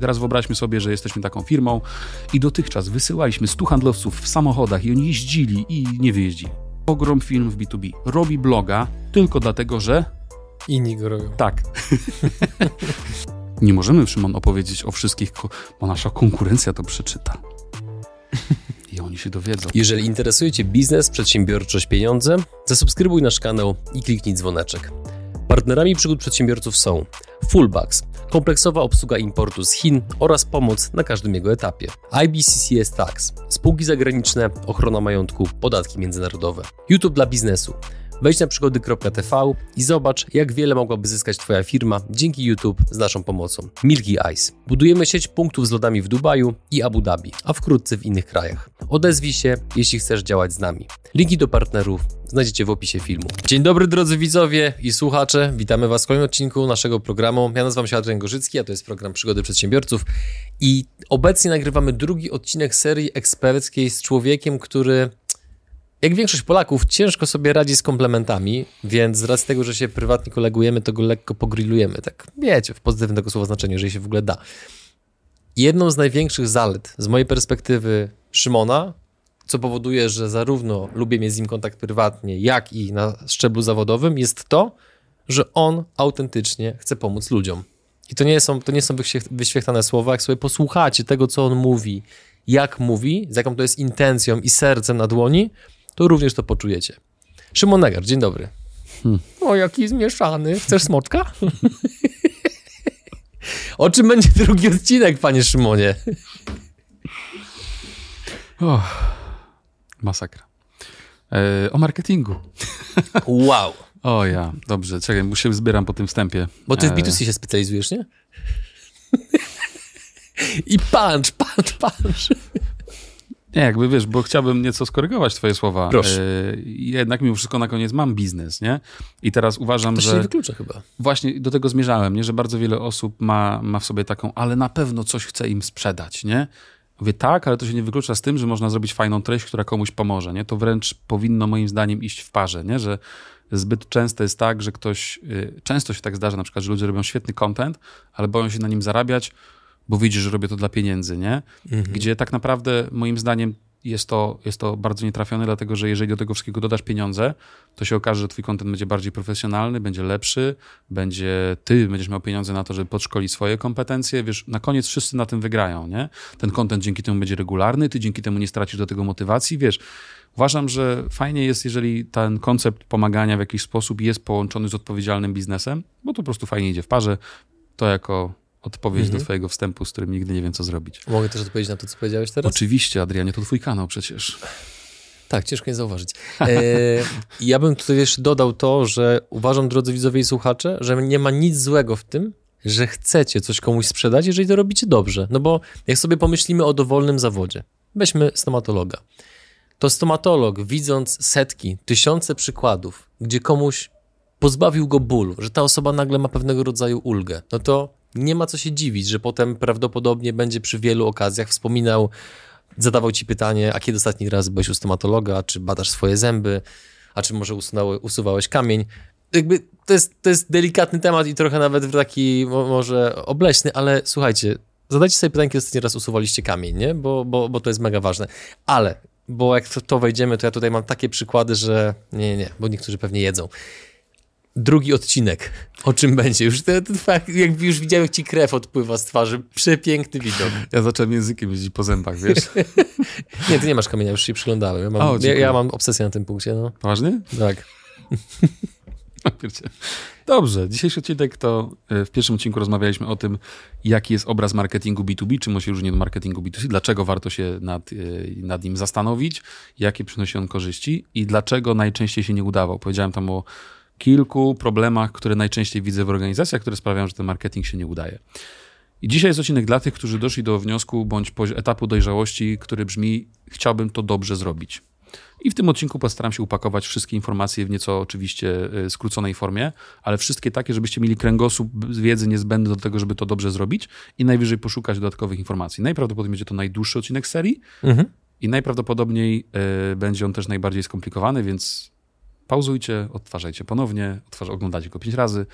Teraz wyobraźmy sobie, że jesteśmy taką firmą i dotychczas wysyłaliśmy 100 handlowców w samochodach i oni jeździli i nie wyjeździli. Ogrom film w B2B robi bloga tylko dlatego, że Inni go robią. tak. nie możemy, Szymon, opowiedzieć o wszystkich, bo nasza konkurencja to przeczyta. I oni się dowiedzą. Jeżeli interesuje Cię biznes, przedsiębiorczość, pieniądze, zasubskrybuj nasz kanał i kliknij dzwoneczek. Partnerami przygód przedsiębiorców są Fullbacks, kompleksowa obsługa importu z Chin oraz pomoc na każdym jego etapie. IBCCS Tax, spółki zagraniczne, ochrona majątku, podatki międzynarodowe. YouTube dla biznesu. Wejdź na przygody.tv i zobacz, jak wiele mogłaby zyskać Twoja firma dzięki YouTube z naszą pomocą. Milky Ice. Budujemy sieć punktów z lodami w Dubaju i Abu Dhabi, a wkrótce w innych krajach. Odezwij się, jeśli chcesz działać z nami. Linki do partnerów znajdziecie w opisie filmu. Dzień dobry drodzy widzowie i słuchacze, witamy Was w kolejnym odcinku naszego programu. Ja nazywam się Adrian Gorzycki, a to jest program Przygody Przedsiębiorców i obecnie nagrywamy drugi odcinek serii eksperckiej z człowiekiem, który jak większość Polaków, ciężko sobie radzi z komplementami, więc z racji tego, że się prywatnie kolegujemy, to go lekko pogrillujemy. Tak, wiecie, w pozytywnym tego słowa znaczeniu, jeżeli się w ogóle da. Jedną z największych zalet z mojej perspektywy Szymona, co powoduje, że zarówno lubię mieć z nim kontakt prywatnie, jak i na szczeblu zawodowym, jest to, że on autentycznie chce pomóc ludziom. I to nie są, to nie są wyświetlane słowa. Jak sobie posłuchacie tego, co on mówi, jak mówi, z jaką to jest intencją i sercem na dłoni, to również to poczujecie. Szymon Negar, dzień dobry. O, jaki zmieszany. Chcesz smoczka? o czym będzie drugi odcinek, panie Szymonie? Oh, masakra. E, o marketingu. Wow. O ja, dobrze, czekaj, się zbieram po tym wstępie. Bo ty w E, B2C się specjalizujesz, nie? I punch, punch, punch. Nie, jakby wiesz, bo chciałbym nieco skorygować twoje słowa. Proszę. E, jednak mimo wszystko na koniec mam biznes, nie? I teraz uważam, To się że... nie wyklucza chyba. Właśnie do tego zmierzałem, nie? że bardzo wiele osób ma, ma w sobie taką, ale na pewno coś chce im sprzedać, nie? Mówię, tak, ale to się nie wyklucza z tym, że można zrobić fajną treść, która komuś pomoże, nie? To wręcz powinno moim zdaniem iść w parze, nie? Że zbyt często jest tak, że ktoś, y, często się tak zdarza na przykład, że ludzie robią świetny content, ale boją się na nim zarabiać, bo widzi, że robię to dla pieniędzy, nie? Gdzie tak naprawdę moim zdaniem jest to, jest to bardzo nietrafione, dlatego że jeżeli do tego wszystkiego dodasz pieniądze, to się okaże, że twój content będzie bardziej profesjonalny, będzie lepszy, będzie ty będziesz miał pieniądze na to, żeby podszkolić swoje kompetencje, wiesz, na koniec wszyscy na tym wygrają, nie? Ten content dzięki temu będzie regularny, ty dzięki temu nie stracisz do tego motywacji, wiesz. Uważam, że fajnie jest, jeżeli ten koncept pomagania w jakiś sposób jest połączony z odpowiedzialnym biznesem, bo to po prostu fajnie idzie w parze. To jako odpowiedź do twojego wstępu, z którym nigdy nie wiem, co zrobić. Mogę też odpowiedzieć na to, co powiedziałeś teraz? Oczywiście, Adrianie, to twój kanał przecież. Tak, ciężko nie zauważyć. E, ja bym tutaj jeszcze dodał to, że uważam, drodzy widzowie i słuchacze, że nie ma nic złego w tym, że chcecie coś komuś sprzedać, jeżeli to robicie dobrze. No bo jak sobie pomyślimy o dowolnym zawodzie, weźmy stomatologa. To stomatolog, widząc setki, tysiące przykładów, gdzie komuś pozbawił go bólu, że ta osoba nagle ma pewnego rodzaju ulgę, no to nie ma co się dziwić, że potem prawdopodobnie będzie przy wielu okazjach wspominał, zadawał ci pytanie, a kiedy ostatni raz byłeś u stomatologa, czy badasz swoje zęby, a czy może usunąłe, usuwałeś kamień. Jakby to jest, to jest delikatny temat i trochę nawet taki mo- może obleśny, ale słuchajcie, zadajcie sobie pytanie, kiedy ostatni raz usuwaliście kamień, nie? Bo, bo, bo to jest mega ważne. Ale, bo jak to wejdziemy, to ja tutaj mam takie przykłady, że nie, nie, nie, bo niektórzy pewnie jedzą. Drugi odcinek. O czym będzie? Już, te, te, fakt, jak już widziałem, jak ci krew odpływa z twarzy. Przepiękny widok. Ja zacząłem językiem jeździć po zębach, wiesz? Nie, ty nie masz kamienia, już się przyglądałem. Ja mam, O, ja, ja mam obsesję na tym punkcie, no. Poważnie? Tak. Dobrze, dzisiejszy odcinek to e, w pierwszym odcinku rozmawialiśmy o tym, jaki jest obraz marketingu B2B, czym on się różni od marketingu B2C, dlaczego warto się nad, e, nad nim zastanowić, jakie przynosi on korzyści i dlaczego najczęściej się nie udawał. Powiedziałem tam o kilku problemach, które najczęściej widzę w organizacjach, które sprawiają, że ten marketing się nie udaje. I dzisiaj jest odcinek dla tych, którzy doszli do wniosku bądź etapu dojrzałości, który brzmi: chciałbym to dobrze zrobić. I w tym odcinku postaram się upakować wszystkie informacje w nieco oczywiście y, skróconej formie, ale wszystkie takie, żebyście mieli kręgosłup wiedzy niezbędny do tego, żeby to dobrze zrobić i najwyżej poszukać dodatkowych informacji. Najprawdopodobniej będzie to najdłuższy odcinek serii Mhm. i najprawdopodobniej y, będzie on też najbardziej skomplikowany, więc pauzujcie, odtwarzajcie ponownie, odtwarza, oglądajcie go pięć razy,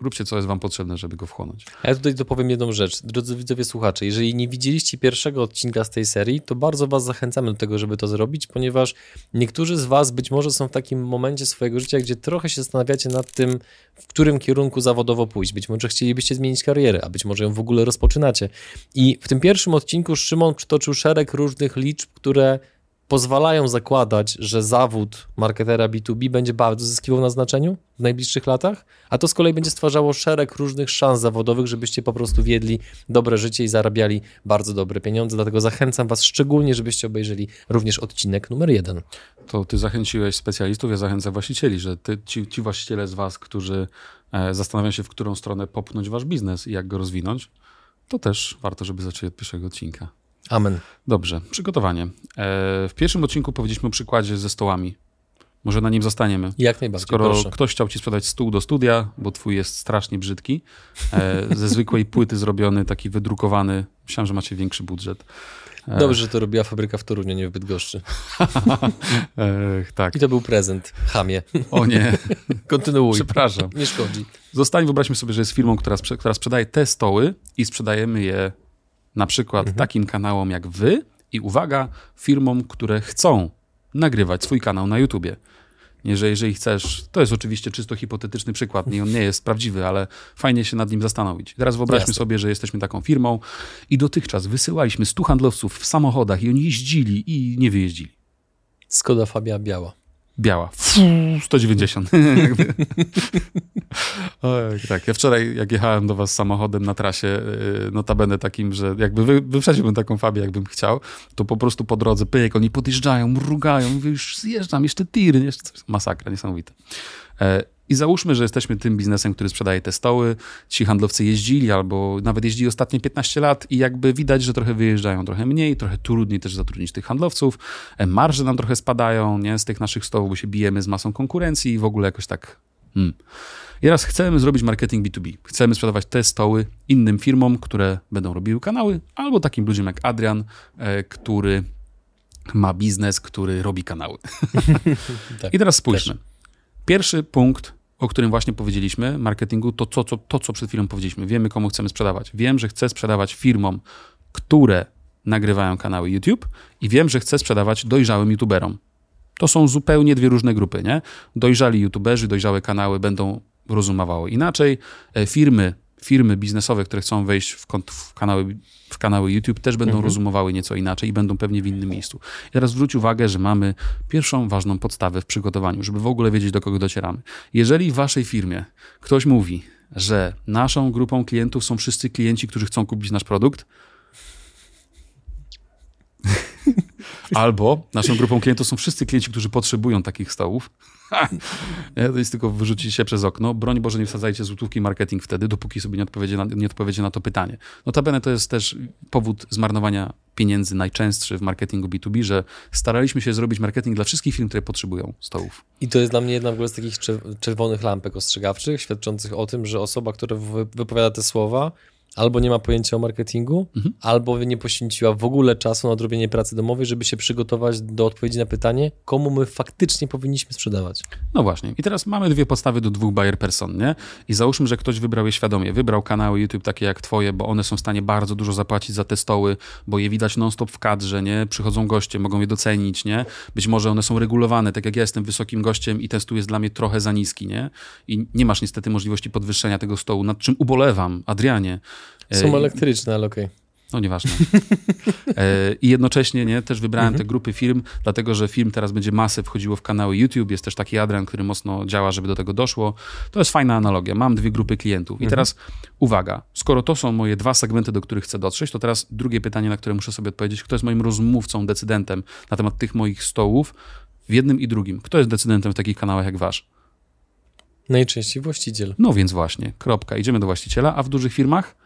róbcie co jest wam potrzebne, żeby go wchłonąć. A ja tutaj dopowiem jedną rzecz. Drodzy widzowie, słuchacze, jeżeli nie widzieliście pierwszego odcinka z tej serii, to bardzo was zachęcamy do tego, żeby to zrobić, ponieważ niektórzy z was być może są w takim momencie swojego życia, gdzie trochę się zastanawiacie nad tym, w którym kierunku zawodowo pójść. Być może chcielibyście zmienić karierę, a być może ją w ogóle rozpoczynacie. I w tym pierwszym odcinku Szymon przytoczył szereg różnych liczb, które pozwalają zakładać, że zawód marketera B2B będzie bardzo zyskiwał na znaczeniu w najbliższych latach, a to z kolei będzie stwarzało szereg różnych szans zawodowych, żebyście po prostu wiedli dobre życie i zarabiali bardzo dobre pieniądze. Dlatego zachęcam Was szczególnie, żebyście obejrzeli również odcinek numer jeden. To Ty zachęciłeś specjalistów, ja zachęcam właścicieli, że ty, ci, ci właściciele z Was, którzy e, zastanawiają się, w którą stronę popchnąć Wasz biznes i jak go rozwinąć, to też warto, żeby zaczęli od pierwszego odcinka. Amen. Dobrze, przygotowanie. E, w pierwszym odcinku powiedzieliśmy o przykładzie ze stołami. Może na nim zostaniemy. Jak najbardziej. Skoro proszę. ktoś chciał ci sprzedać stół do studia, bo twój jest strasznie brzydki, e, ze zwykłej płyty zrobiony, taki wydrukowany. Myślałem, że macie większy budżet. E. Dobrze, że to robiła fabryka w Toruniu, nie w Bydgoszczy. e, tak. I to był prezent, chamie. O nie. Kontynuuj. Przepraszam. Nie szkodzi. Zostań, wyobraźmy sobie, że jest firmą, która sprzedaje te stoły i sprzedajemy je na przykład mhm. takim kanałom jak wy i uwaga, firmom, które chcą nagrywać swój kanał na YouTubie. Nie, że jeżeli chcesz, to jest oczywiście czysto hipotetyczny przykład, nie, on nie jest prawdziwy, ale fajnie się nad nim zastanowić. Teraz wyobraźmy Jasne. sobie, że jesteśmy taką firmą i dotychczas wysyłaliśmy 100 handlowców w samochodach i oni jeździli i nie wyjeździli. Skoda Fabia biała. Biała. 190. tak, ja wczoraj jak jechałem do was samochodem na trasie, y, notabene takim, że jakby wy, wyprzedziłbym taką Fabię, jakbym chciał, to po prostu po drodze pyk, oni podjeżdżają, mrugają, mówię, już zjeżdżam, jeszcze tiry, jeszcze coś. Masakra, niesamowite. I załóżmy, że jesteśmy tym biznesem, który sprzedaje te stoły. Ci handlowcy jeździli albo nawet jeździli ostatnie 15 lat i jakby widać, że trochę wyjeżdżają trochę mniej, trochę trudniej też zatrudnić tych handlowców. E, marże nam trochę spadają nie? z tych naszych stołów, bo się bijemy z masą konkurencji i w ogóle jakoś tak. Hmm. I raz chcemy zrobić marketing B2B. Chcemy sprzedawać te stoły innym firmom, które będą robiły kanały, albo takim ludziom jak Adrian, e, który ma biznes, który robi kanały. tak, I teraz spójrzmy. Też. Pierwszy punkt, o którym właśnie powiedzieliśmy, marketingu, to, to, to, to co przed chwilą powiedzieliśmy. Wiemy, komu chcemy sprzedawać. Wiem, że chcę sprzedawać firmom, które nagrywają kanały YouTube i wiem, że chcę sprzedawać dojrzałym YouTuberom. To są zupełnie dwie różne grupy, nie? Dojrzali YouTuberzy, dojrzałe kanały będą rozumowały inaczej. E, firmy firmy biznesowe, które chcą wejść w, w, kanały, w kanały YouTube, też będą mhm. rozumowały nieco inaczej i będą pewnie w innym miejscu. I teraz zwróć uwagę, że mamy pierwszą ważną podstawę w przygotowaniu, żeby w ogóle wiedzieć, do kogo docieramy. Jeżeli w waszej firmie ktoś mówi, że naszą grupą klientów są wszyscy klienci, którzy chcą kupić nasz produkt, Albo naszą grupą klientów są wszyscy klienci, którzy potrzebują takich stołów. to jest tylko wyrzucić się przez okno. Broń Boże, nie wsadzajcie złotówki marketing wtedy, dopóki sobie nie odpowiecie na, nie odpowiecie na to pytanie. Notabene to jest też powód zmarnowania pieniędzy najczęstszy w marketingu B2B, że staraliśmy się zrobić marketing dla wszystkich firm, które potrzebują stołów. I to jest dla mnie jedna w ogóle z takich czerwonych lampek ostrzegawczych, świadczących o tym, że osoba, która wypowiada te słowa, albo nie ma pojęcia o marketingu, mhm. albo nie poświęciła w ogóle czasu na odrobienie pracy domowej, żeby się przygotować do odpowiedzi na pytanie, komu my faktycznie powinniśmy sprzedawać. No właśnie. I teraz mamy dwie podstawy do dwóch buyer person, nie? I załóżmy, że ktoś wybrał je świadomie. Wybrał kanały YouTube takie jak twoje, bo one są w stanie bardzo dużo zapłacić za te stoły, bo je widać non-stop w kadrze, nie? Przychodzą goście, mogą je docenić, nie? Być może one są regulowane, tak jak ja jestem wysokim gościem i ten stół jest dla mnie trochę za niski, nie? I nie masz niestety możliwości podwyższenia tego stołu, nad czym ubolewam, Adrianie. Są elektryczne, ale okej. Okay. No nieważne. E, I jednocześnie nie, też wybrałem mhm. te grupy firm, dlatego że firm teraz będzie masę wchodziło w kanały YouTube. Jest też taki Adrian, który mocno działa, żeby do tego doszło. To jest fajna analogia. Mam dwie grupy klientów. I mhm. teraz uwaga, skoro to są moje dwa segmenty, do których chcę dotrzeć, to teraz drugie pytanie, na które muszę sobie odpowiedzieć. Kto jest moim rozmówcą, decydentem na temat tych moich stołów w jednym i drugim? Kto jest decydentem w takich kanałach jak wasz? Najczęściej właściciel. No więc właśnie, kropka. Idziemy do właściciela, a w dużych firmach?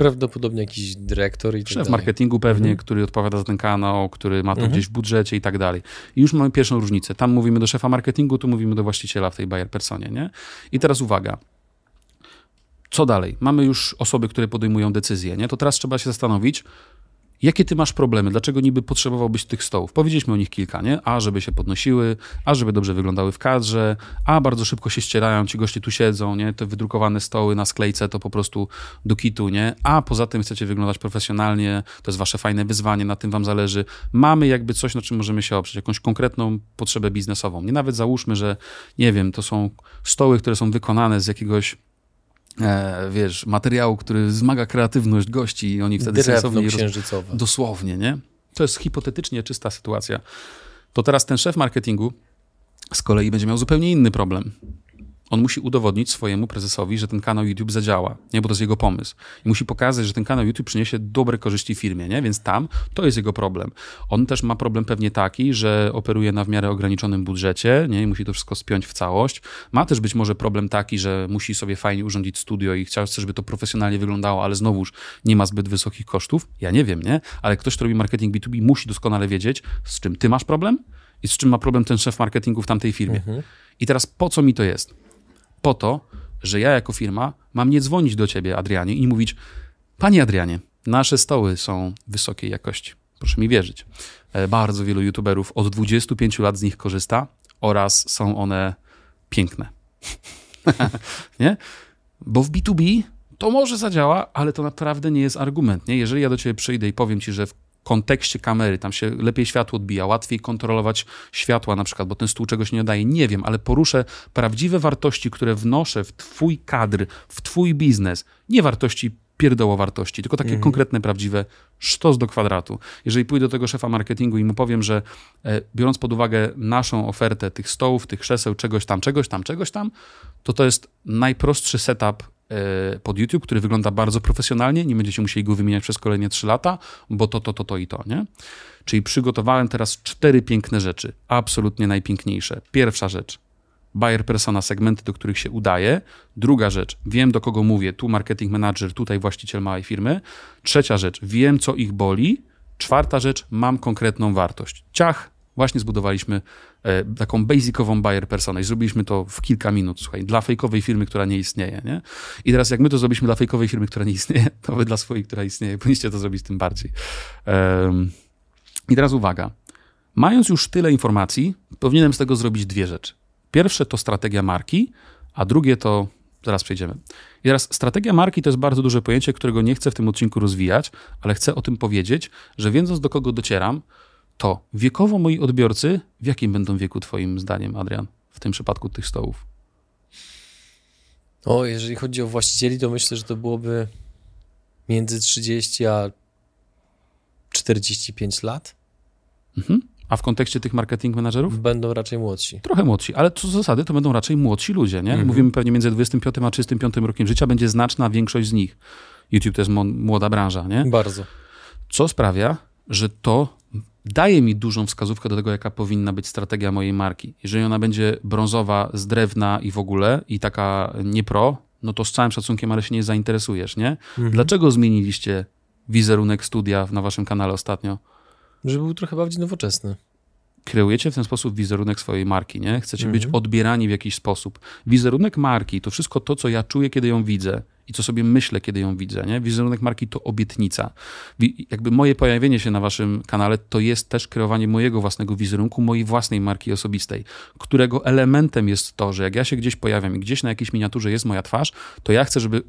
Prawdopodobnie jakiś dyrektor i tak Szef marketingu pewnie, mhm. który odpowiada za ten kanał, który ma to mhm. gdzieś w budżecie i tak dalej. I już mamy pierwszą różnicę. Tam mówimy do szefa marketingu, tu mówimy do właściciela w tej buyer personie, nie? I teraz uwaga. Co dalej? Mamy już osoby, które podejmują decyzje, nie? To teraz trzeba się zastanowić, Jakie ty masz problemy? Dlaczego niby potrzebowałbyś tych stołów? Powiedzieliśmy o nich kilka, nie? A, żeby się podnosiły, a, żeby dobrze wyglądały w kadrze, a, bardzo szybko się ścierają, ci goście tu siedzą, nie? Te wydrukowane stoły na sklejce to po prostu do kitu, nie? A, poza tym chcecie wyglądać profesjonalnie, to jest wasze fajne wyzwanie, na tym wam zależy. Mamy jakby coś, na czym możemy się oprzeć, jakąś konkretną potrzebę biznesową. Nie nawet załóżmy, że, nie wiem, to są stoły, które są wykonane z jakiegoś e, wiesz, materiału, który wzmaga kreatywność gości i oni wtedy Drewno sensownie... roz- księżycowe. Dosłownie, nie? To jest hipotetycznie czysta sytuacja. To teraz ten szef marketingu z kolei będzie miał zupełnie inny problem. On musi udowodnić swojemu prezesowi, że ten kanał YouTube zadziała, nie? bo to jest jego pomysł. I musi pokazać, że ten kanał YouTube przyniesie dobre korzyści firmie, nie? więc tam to jest jego problem. On też ma problem pewnie taki, że operuje na w miarę ograniczonym budżecie nie? i musi to wszystko spiąć w całość. Ma też być może problem taki, że musi sobie fajnie urządzić studio i chce, żeby to profesjonalnie wyglądało, ale znowuż nie ma zbyt wysokich kosztów. Ja nie wiem, nie? Ale ktoś, kto robi marketing B2B musi doskonale wiedzieć, z czym ty masz problem i z czym ma problem ten szef marketingu w tamtej firmie. I teraz po co mi to jest? Po to, że ja jako firma mam nie dzwonić do ciebie, Adrianie, i mówić: Panie Adrianie, nasze stoły są wysokiej jakości. Proszę mi wierzyć. E, Bardzo wielu youtuberów od 25 lat z nich korzysta oraz są one piękne. nie? Bo w B2B to może zadziała, ale to naprawdę nie jest argument. Nie? Jeżeli ja do ciebie przyjdę i powiem ci, że w kontekście kamery, tam się lepiej światło odbija, łatwiej kontrolować światła na przykład, bo ten stół czegoś nie daje, nie wiem, ale poruszę prawdziwe wartości, które wnoszę w twój kadr, w twój biznes, nie wartości pierdoło wartości, tylko takie konkretne, prawdziwe sztos do kwadratu. Jeżeli pójdę do tego szefa marketingu i mu powiem, że e, biorąc pod uwagę naszą ofertę tych stołów, tych krzeseł, czegoś tam, czegoś tam, czegoś tam, to to jest najprostszy setup pod YouTube, który wygląda bardzo profesjonalnie, nie będziecie musieli go wymieniać przez kolejne 3 lata, bo to, to, to, to i to, nie? Czyli przygotowałem teraz cztery piękne rzeczy, absolutnie najpiękniejsze. Pierwsza rzecz, buyer persona, segmenty, do których się udaje. Druga rzecz, wiem do kogo mówię, tu marketing manager, tutaj właściciel małej firmy. Trzecia rzecz, wiem co ich boli. Czwarta rzecz, mam konkretną wartość. Ciach, właśnie zbudowaliśmy e, taką basicową buyer personę i zrobiliśmy to w kilka minut, słuchaj, dla fejkowej firmy, która nie istnieje, nie? I teraz jak my to zrobiliśmy dla fejkowej firmy, która nie istnieje, to wy dla swojej, która istnieje, powinniście to zrobić tym bardziej. I teraz uwaga. Mając już tyle informacji, powinienem z tego zrobić dwie rzeczy. Pierwsze to strategia marki, a drugie to zaraz przejdziemy. I teraz strategia marki to jest bardzo duże pojęcie, którego nie chcę w tym odcinku rozwijać, ale chcę o tym powiedzieć, że wiedząc do kogo docieram, to wiekowo moi odbiorcy, w jakim będą wieku twoim zdaniem, Adrian, w tym przypadku tych stołów? O, jeżeli chodzi o właścicieli, to myślę, że to byłoby między 30 a 45 lat. Mhm. A w kontekście tych marketing menadżerów? Będą raczej młodsi. Trochę młodsi, ale co z zasady to będą raczej młodsi ludzie, nie? Mówimy pewnie między 25 a 35 rokiem życia będzie znaczna większość z nich. YouTube to jest młoda branża, nie? Bardzo. co sprawia, że to daje mi dużą wskazówkę do tego, jaka powinna być strategia mojej marki. Jeżeli ona będzie brązowa, z drewna i w ogóle, i taka nie pro, no to z całym szacunkiem, ale się nie zainteresujesz, nie? Dlaczego zmieniliście wizerunek studia na waszym kanale ostatnio? Żeby był trochę bardziej nowoczesny. kreujecie w ten sposób wizerunek swojej marki, nie? Chcecie być odbierani w jakiś sposób. Wizerunek marki to wszystko to, co ja czuję, kiedy ją widzę i co sobie myślę, kiedy ją widzę, nie? Wizerunek marki to obietnica. Jakby moje pojawienie się na waszym kanale to jest też kreowanie mojego własnego wizerunku, mojej własnej marki osobistej, którego elementem jest to, że jak ja się gdzieś pojawiam i gdzieś na jakiejś miniaturze jest moja twarz, to ja chcę, żeby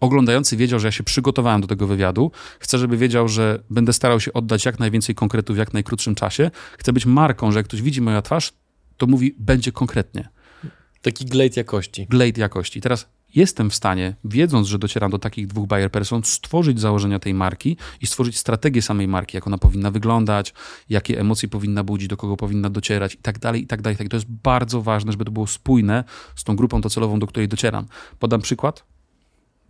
oglądający wiedział, że ja się przygotowałem do tego wywiadu. Chcę, żeby wiedział, że będę starał się oddać jak najwięcej konkretów w jak najkrótszym czasie. Chcę być marką, że jak ktoś widzi moją twarz, to mówi, będzie konkretnie. Taki glejt jakości. Glade jakości. Teraz jestem w stanie, wiedząc, że docieram do takich dwóch buyer person, stworzyć założenia tej marki i stworzyć strategię samej marki, jak ona powinna wyglądać, jakie emocje powinna budzić, do kogo powinna docierać i tak dalej, i tak dalej. tak. To jest bardzo ważne, żeby to było spójne z tą grupą docelową, do której docieram. Podam przykład.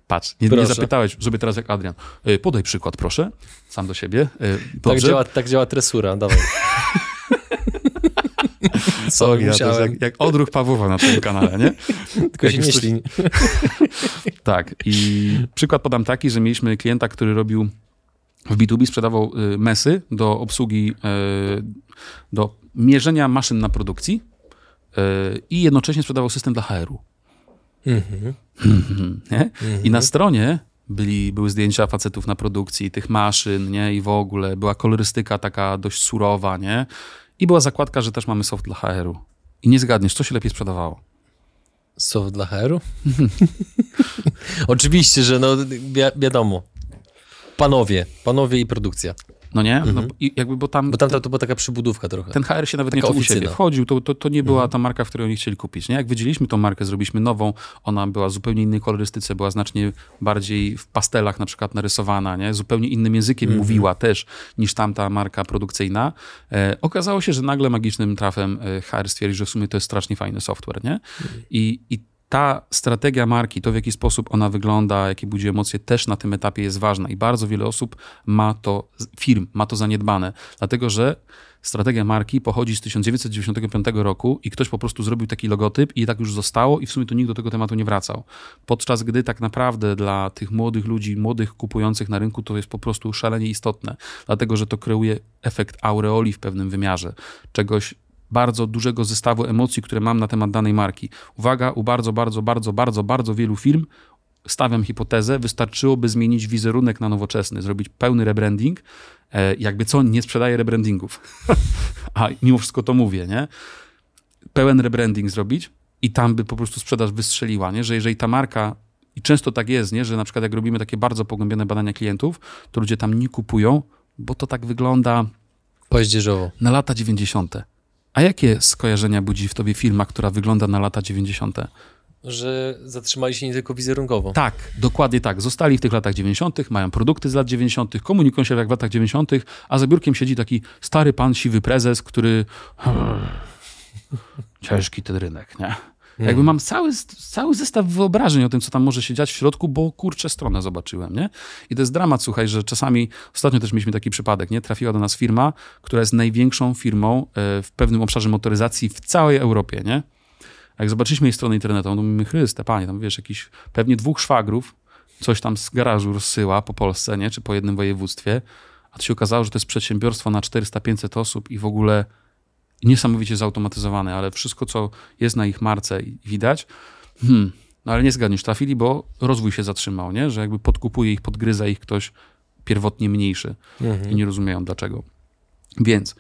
Patrz, nie, nie zapytałeś, żeby teraz jak Adrian. Y, Podaj przykład, proszę. Sam do siebie. Y, Tak działa, tak działa tresura, dawaj. Co, ja, to jest jak, jak odruch Pawłowa na tym kanale, nie? Tylko się Jak nie coś- ślin. Tak. I przykład podam taki, że mieliśmy klienta, który robił w B2B, sprzedawał y, mesy do obsługi, y, do mierzenia maszyn na produkcji y, i jednocześnie sprzedawał system dla HR-u. Mhm. Nie? I na stronie byli, były zdjęcia facetów na produkcji, tych maszyn, nie? I w ogóle była kolorystyka taka dość surowa, nie? I była zakładka, że też mamy soft dla HR-u. I nie zgadniesz, co się lepiej sprzedawało? Soft dla HR-u? Oczywiście, że no wi wiadomo. Panowie, panowie i produkcja. No nie? No, i jakby, bo tam... Bo tam to, to była taka przybudówka trochę. Ten HR się nawet nie Taka czuł u siebie. Wchodził, to, to, to nie była ta marka, w której oni chcieli kupić. Nie? Jak wydzieliliśmy tą markę, zrobiliśmy nową, ona była w zupełnie innej kolorystyce, była znacznie bardziej w pastelach na przykład narysowana, nie? zupełnie innym językiem mówiła też niż tamta marka produkcyjna. E, okazało się, że nagle magicznym trafem e, HR stwierdził, że w sumie to jest strasznie fajny software. Nie? I, I ta strategia marki, to w jaki sposób ona wygląda, jakie budzi emocje, też na tym etapie jest ważna i bardzo wiele osób ma to, firm ma to zaniedbane, dlatego że strategia marki pochodzi z 1995 roku i ktoś po prostu zrobił taki logotyp i tak już zostało i w sumie to nikt do tego tematu nie wracał. Podczas gdy tak naprawdę dla tych młodych ludzi, młodych kupujących na rynku to jest po prostu szalenie istotne, dlatego że to kreuje efekt aureoli w pewnym wymiarze, czegoś bardzo dużego zestawu emocji, które mam na temat danej marki. Uwaga, u bardzo, bardzo, bardzo, bardzo, bardzo wielu firm stawiam hipotezę, wystarczyłoby zmienić wizerunek na nowoczesny, zrobić pełny rebranding. E, jakby co, nie sprzedaję rebrandingów. A mimo wszystko to mówię, nie? Pełen rebranding zrobić i tam by po prostu sprzedaż wystrzeliła, nie? Że jeżeli ta marka i często tak jest, nie? że na przykład jak robimy takie bardzo pogłębione badania klientów, to ludzie tam nie kupują, bo to tak wygląda Paździerzowo. na lata 90. A jakie skojarzenia budzi w tobie firma, która wygląda na lata 90.? Że zatrzymali się nie tylko wizerunkowo. Tak, dokładnie tak. Zostali w tych latach 90., mają produkty z lat 90., komunikują się jak w latach 90., a za biurkiem siedzi taki stary pan, siwy prezes, który. Ciężki ten rynek, nie? Jakby mam cały, cały zestaw wyobrażeń o tym, co tam może się dziać w środku, bo kurczę stronę zobaczyłem, nie? I to jest dramat, słuchaj, że czasami, ostatnio też mieliśmy taki przypadek, nie? Trafiła do nas firma, która jest największą firmą e, w pewnym obszarze motoryzacji w całej Europie, nie? Jak zobaczyliśmy jej stronę internetową, to mówimy, Chryste, panie, tam wiesz, jakiś pewnie dwóch szwagrów coś tam z garażu rozsyła po Polsce, nie? Czy po jednym województwie, a to się okazało, że to jest przedsiębiorstwo na 400-500 osób i w ogóle niesamowicie zautomatyzowane, ale wszystko, co jest na ich marce widać, hmm, no ale nie zgadniesz, trafili, bo rozwój się zatrzymał, nie? Że jakby podkupuje ich, podgryza ich ktoś pierwotnie mniejszy i nie rozumieją dlaczego. Więc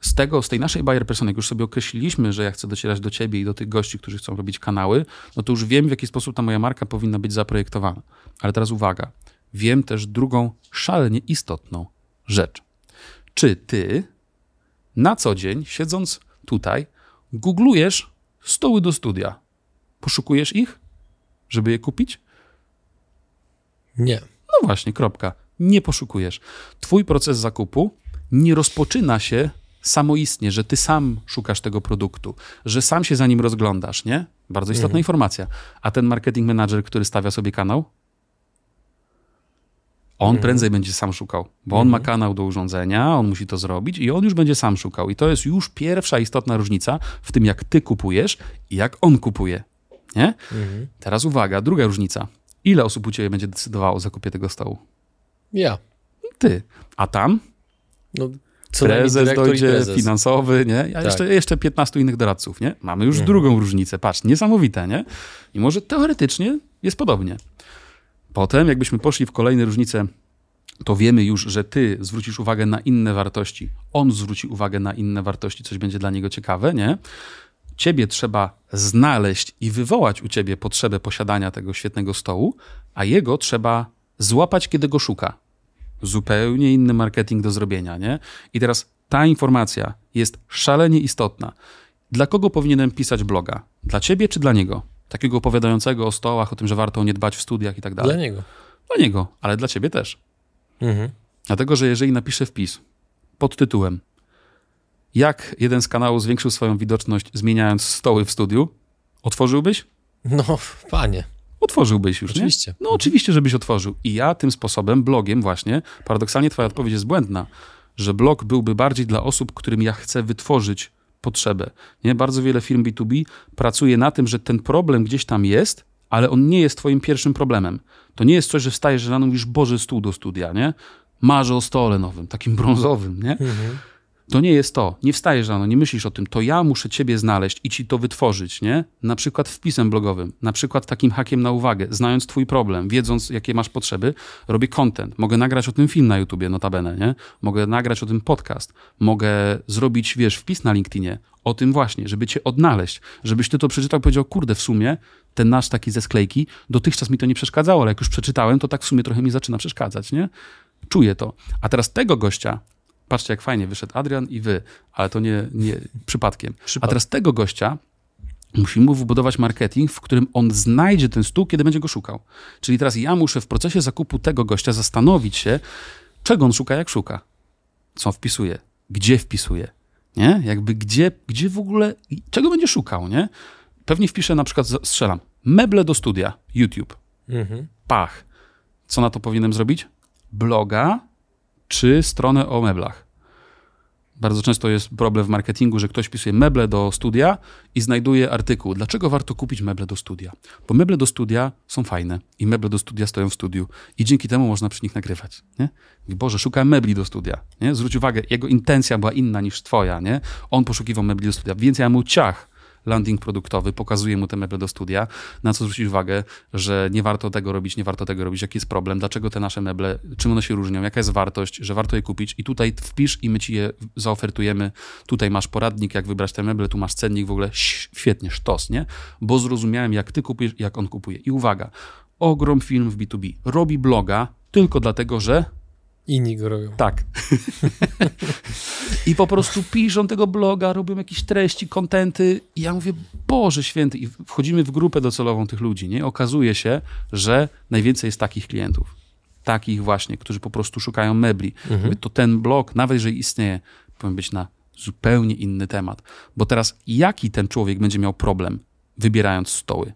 z tego, z tej naszej buyer persony, jak już sobie określiliśmy, że ja chcę docierać do ciebie i do tych gości, którzy chcą robić kanały, no to już wiem, w jaki sposób ta moja marka powinna być zaprojektowana. Ale teraz uwaga, wiem też drugą szalenie istotną rzecz. Czy ty na co dzień, siedząc tutaj, googlujesz stoły do studia? Poszukujesz ich, żeby je kupić? Nie. No właśnie, kropka. Nie poszukujesz. Twój proces zakupu nie rozpoczyna się samoistnie, że ty sam szukasz tego produktu, że sam się za nim rozglądasz, nie? Bardzo istotna informacja. A ten marketing manager, który stawia sobie kanał, on prędzej będzie sam szukał, bo on ma kanał do urządzenia, on musi to zrobić i on już będzie sam szukał. I to jest już pierwsza istotna różnica w tym, jak ty kupujesz i jak on kupuje. Nie? Teraz uwaga, druga różnica. Ile osób u ciebie będzie decydowało o zakupie tego stołu? Ja. Ty. A tam No, co prezes dojdzie, prezes. finansowy, nie? A Tak. jeszcze, jeszcze 15 innych doradców, nie? Mamy już drugą różnicę. Patrz, niesamowite, nie? I może teoretycznie jest podobnie. Potem, jakbyśmy poszli w kolejne różnice, to wiemy już, że ty zwrócisz uwagę na inne wartości, on zwróci uwagę na inne wartości, coś będzie dla niego ciekawe, nie? Ciebie trzeba znaleźć i wywołać u ciebie potrzebę posiadania tego świetnego stołu, a jego trzeba złapać, kiedy go szuka. Zupełnie inny marketing do zrobienia, nie? I teraz ta informacja jest szalenie istotna. Dla kogo powinienem pisać bloga? Dla ciebie czy dla niego? Takiego opowiadającego o stołach, o tym, że warto nie dbać w studiach i tak dalej. Dla niego. Dla niego, ale dla ciebie też. Mhm. Dlatego, że jeżeli napiszę wpis pod tytułem jak jeden z kanałów zwiększył swoją widoczność zmieniając stoły w studiu, otworzyłbyś? No, panie. Otworzyłbyś już, Oczywiście. nie? No oczywiście, żebyś otworzył. I ja tym sposobem, blogiem właśnie, paradoksalnie twoja odpowiedź jest błędna, że blog byłby bardziej dla osób, którym ja chcę wytworzyć potrzebę. Nie? Bardzo wiele firm B2B pracuje na tym, że ten problem gdzieś tam jest, ale on nie jest twoim pierwszym problemem. To nie jest coś, że wstajesz rano i mówisz, Boże, stół do studia, nie? Marzę o stole nowym, takim brązowym, nie? To nie jest to. Nie wstajesz rano, nie myślisz o tym. To ja muszę ciebie znaleźć i ci to wytworzyć, nie? Na przykład wpisem blogowym, na przykład takim hakiem na uwagę, znając twój problem, wiedząc jakie masz potrzeby, robię content. Mogę nagrać o tym film na YouTubie, notabene, nie? Mogę nagrać o tym podcast. Mogę zrobić, wiesz, wpis na LinkedInie o tym właśnie, żeby cię odnaleźć, żebyś ty to przeczytał i powiedział, kurde, w sumie ten nasz taki ze sklejki, dotychczas mi to nie przeszkadzało, ale jak już przeczytałem, to tak w sumie trochę mi zaczyna przeszkadzać, nie? Czuję to. A teraz tego gościa, patrzcie jak fajnie wyszedł Adrian i wy, ale to nie, nie przypadkiem. A teraz tego gościa musimy mu wybudować marketing, w którym on znajdzie ten stół, kiedy będzie go szukał. Czyli teraz ja muszę w procesie zakupu tego gościa zastanowić się, czego on szuka, jak szuka. Co wpisuje, gdzie wpisuje, nie? Jakby gdzie, gdzie w ogóle, czego będzie szukał, nie? Pewnie wpiszę na przykład, strzelam, meble do studia, YouTube. Mhm. Pach. Co na to powinienem zrobić? Bloga czy stronę o meblach. Bardzo często jest problem w marketingu, że ktoś pisuje meble do studia i znajduje artykuł. Dlaczego warto kupić meble do studia? Bo meble do studia są fajne i meble do studia stoją w studiu i dzięki temu można przy nich nagrywać. Nie? Boże, szukałem mebli do studia. Nie? Zwróć uwagę, jego intencja była inna niż twoja. Nie? On poszukiwał mebli do studia, więc ja mu ciach landing produktowy, pokazuje mu te meble do studia, na co zwrócić uwagę, że nie warto tego robić, nie warto tego robić, jaki jest problem, dlaczego te nasze meble, czym one się różnią, jaka jest wartość, że warto je kupić i tutaj wpisz i my ci je zaofertujemy. Tutaj masz poradnik, jak wybrać te meble, tu masz cennik, w ogóle świetnie, sztos, nie? Bo zrozumiałem, jak ty kupujesz, jak on kupuje. I uwaga, ogrom film w B2B robi bloga tylko dlatego, że Inni go robią. Tak. I po prostu piszą tego bloga, robią jakieś treści, kontenty i ja mówię, Boże święty. I wchodzimy w grupę docelową tych ludzi, nie? Okazuje się, że najwięcej jest takich klientów. Takich właśnie, którzy po prostu szukają mebli. Mhm. To ten blog, nawet jeżeli istnieje, powinien być na zupełnie inny temat. Bo teraz jaki ten człowiek będzie miał problem, wybierając stoły?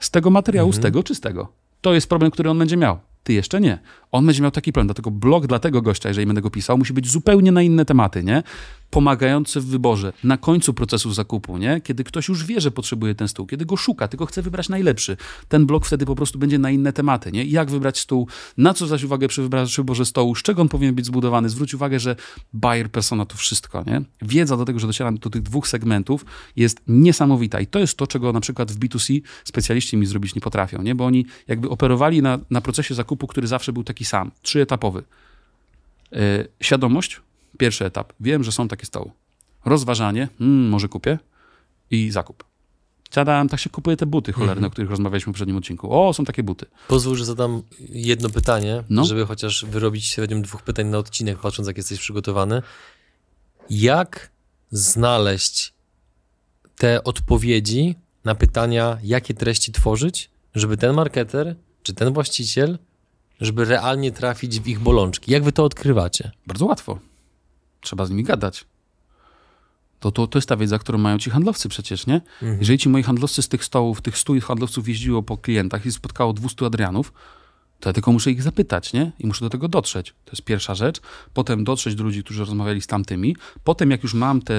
Z tego materiału, mhm. z tego czy z tego? To jest problem, który on będzie miał. Ty jeszcze nie. On będzie miał taki plan, dlatego blog dla tego gościa, jeżeli będę go pisał, musi być zupełnie na inne tematy, nie? Pomagający w wyborze, na końcu procesu zakupu, nie? Kiedy ktoś już wie, że potrzebuje ten stół, kiedy go szuka, tylko chce wybrać najlepszy. Ten blog wtedy po prostu będzie na inne tematy, nie? Jak wybrać stół, na co zaś uwagę przy wyborze stołu, z czego on powinien być zbudowany. Zwróć uwagę, że buyer persona to wszystko, nie? Wiedza do tego, że docieram do tych dwóch segmentów jest niesamowita i to jest to, czego na przykład w B2C specjaliści mi zrobić nie potrafią, nie? Bo oni jakby operowali na, na procesie zakupu, który zawsze był taki taki sam, trzyetapowy. Yy, świadomość, pierwszy etap. Wiem, że są takie stoły. Rozważanie, hmm, może kupię i zakup. Siadam, tak się kupuje te buty cholerne, mm -hmm. o których rozmawialiśmy w poprzednim odcinku. O, są takie buty. Pozwól, że zadam jedno pytanie, no. żeby chociaż wyrobić średnią dwóch pytań na odcinek, patrząc jak jesteś przygotowany. Jak znaleźć te odpowiedzi na pytania, jakie treści tworzyć, żeby ten marketer czy ten właściciel żeby realnie trafić w ich bolączki. Jak wy to odkrywacie? Bardzo łatwo. Trzeba z nimi gadać. To, to, to jest ta wiedza, którą mają ci handlowcy przecież, nie? Mhm. Jeżeli ci moi handlowcy z tych stołów, tych stu handlowców jeździło po klientach i spotkało 200 Adrianów, to ja tylko muszę ich zapytać, nie? I muszę do tego dotrzeć. To jest pierwsza rzecz. Potem dotrzeć do ludzi, którzy rozmawiali z tamtymi. Potem, jak już mam te,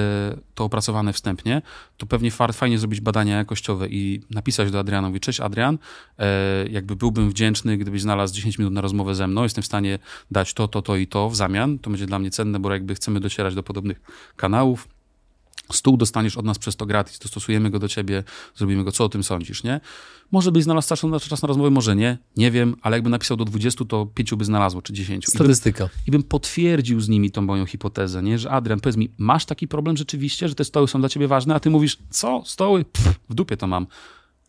to opracowane wstępnie, to pewnie fajnie zrobić badania jakościowe i napisać do Adrianowi, cześć Adrian, e, jakby byłbym wdzięczny, gdybyś znalazł 10 minut na rozmowę ze mną, jestem w stanie dać to, to, to i to w zamian. To będzie dla mnie cenne, bo jakby chcemy docierać do podobnych kanałów. Stół dostaniesz od nas przez to gratis, dostosujemy go do ciebie, zrobimy go, co o tym sądzisz, nie? Może byś znalazł czas na, czas na rozmowę, może nie, nie wiem, ale jakby napisał do 20, to 5 by znalazło, czy 10. Statystyka. I bym, I bym potwierdził z nimi tą moją hipotezę, nie? Że Adrian, powiedz mi, masz taki problem rzeczywiście, że te stoły są dla ciebie ważne, a ty mówisz, co, stoły? Pff, w dupie to mam.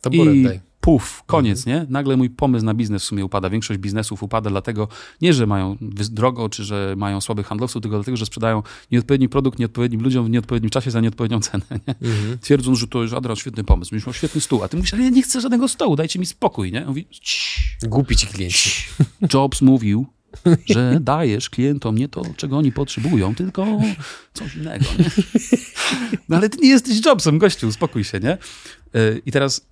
To I daj. Puf, koniec, mhm. nie? Nagle mój pomysł na biznes w sumie upada. Większość biznesów upada dlatego, nie, że mają drogo, czy że mają słabych handlowców, tylko dlatego, że sprzedają nieodpowiedni produkt nieodpowiednim ludziom w nieodpowiednim czasie za nieodpowiednią cenę, nie? Mhm. Twierdząc, że to jest Adrian świetny pomysł, będziesz miał świetny stół, a ty mówisz, ale ja nie chcę żadnego stołu, dajcie mi spokój, nie? mówi, Głupi ci klienci. Jobs mówił, że dajesz klientom nie to, czego oni potrzebują, tylko coś innego. Nie? No ale ty nie jesteś Jobsem, gościu, spokój się, nie? E, I teraz...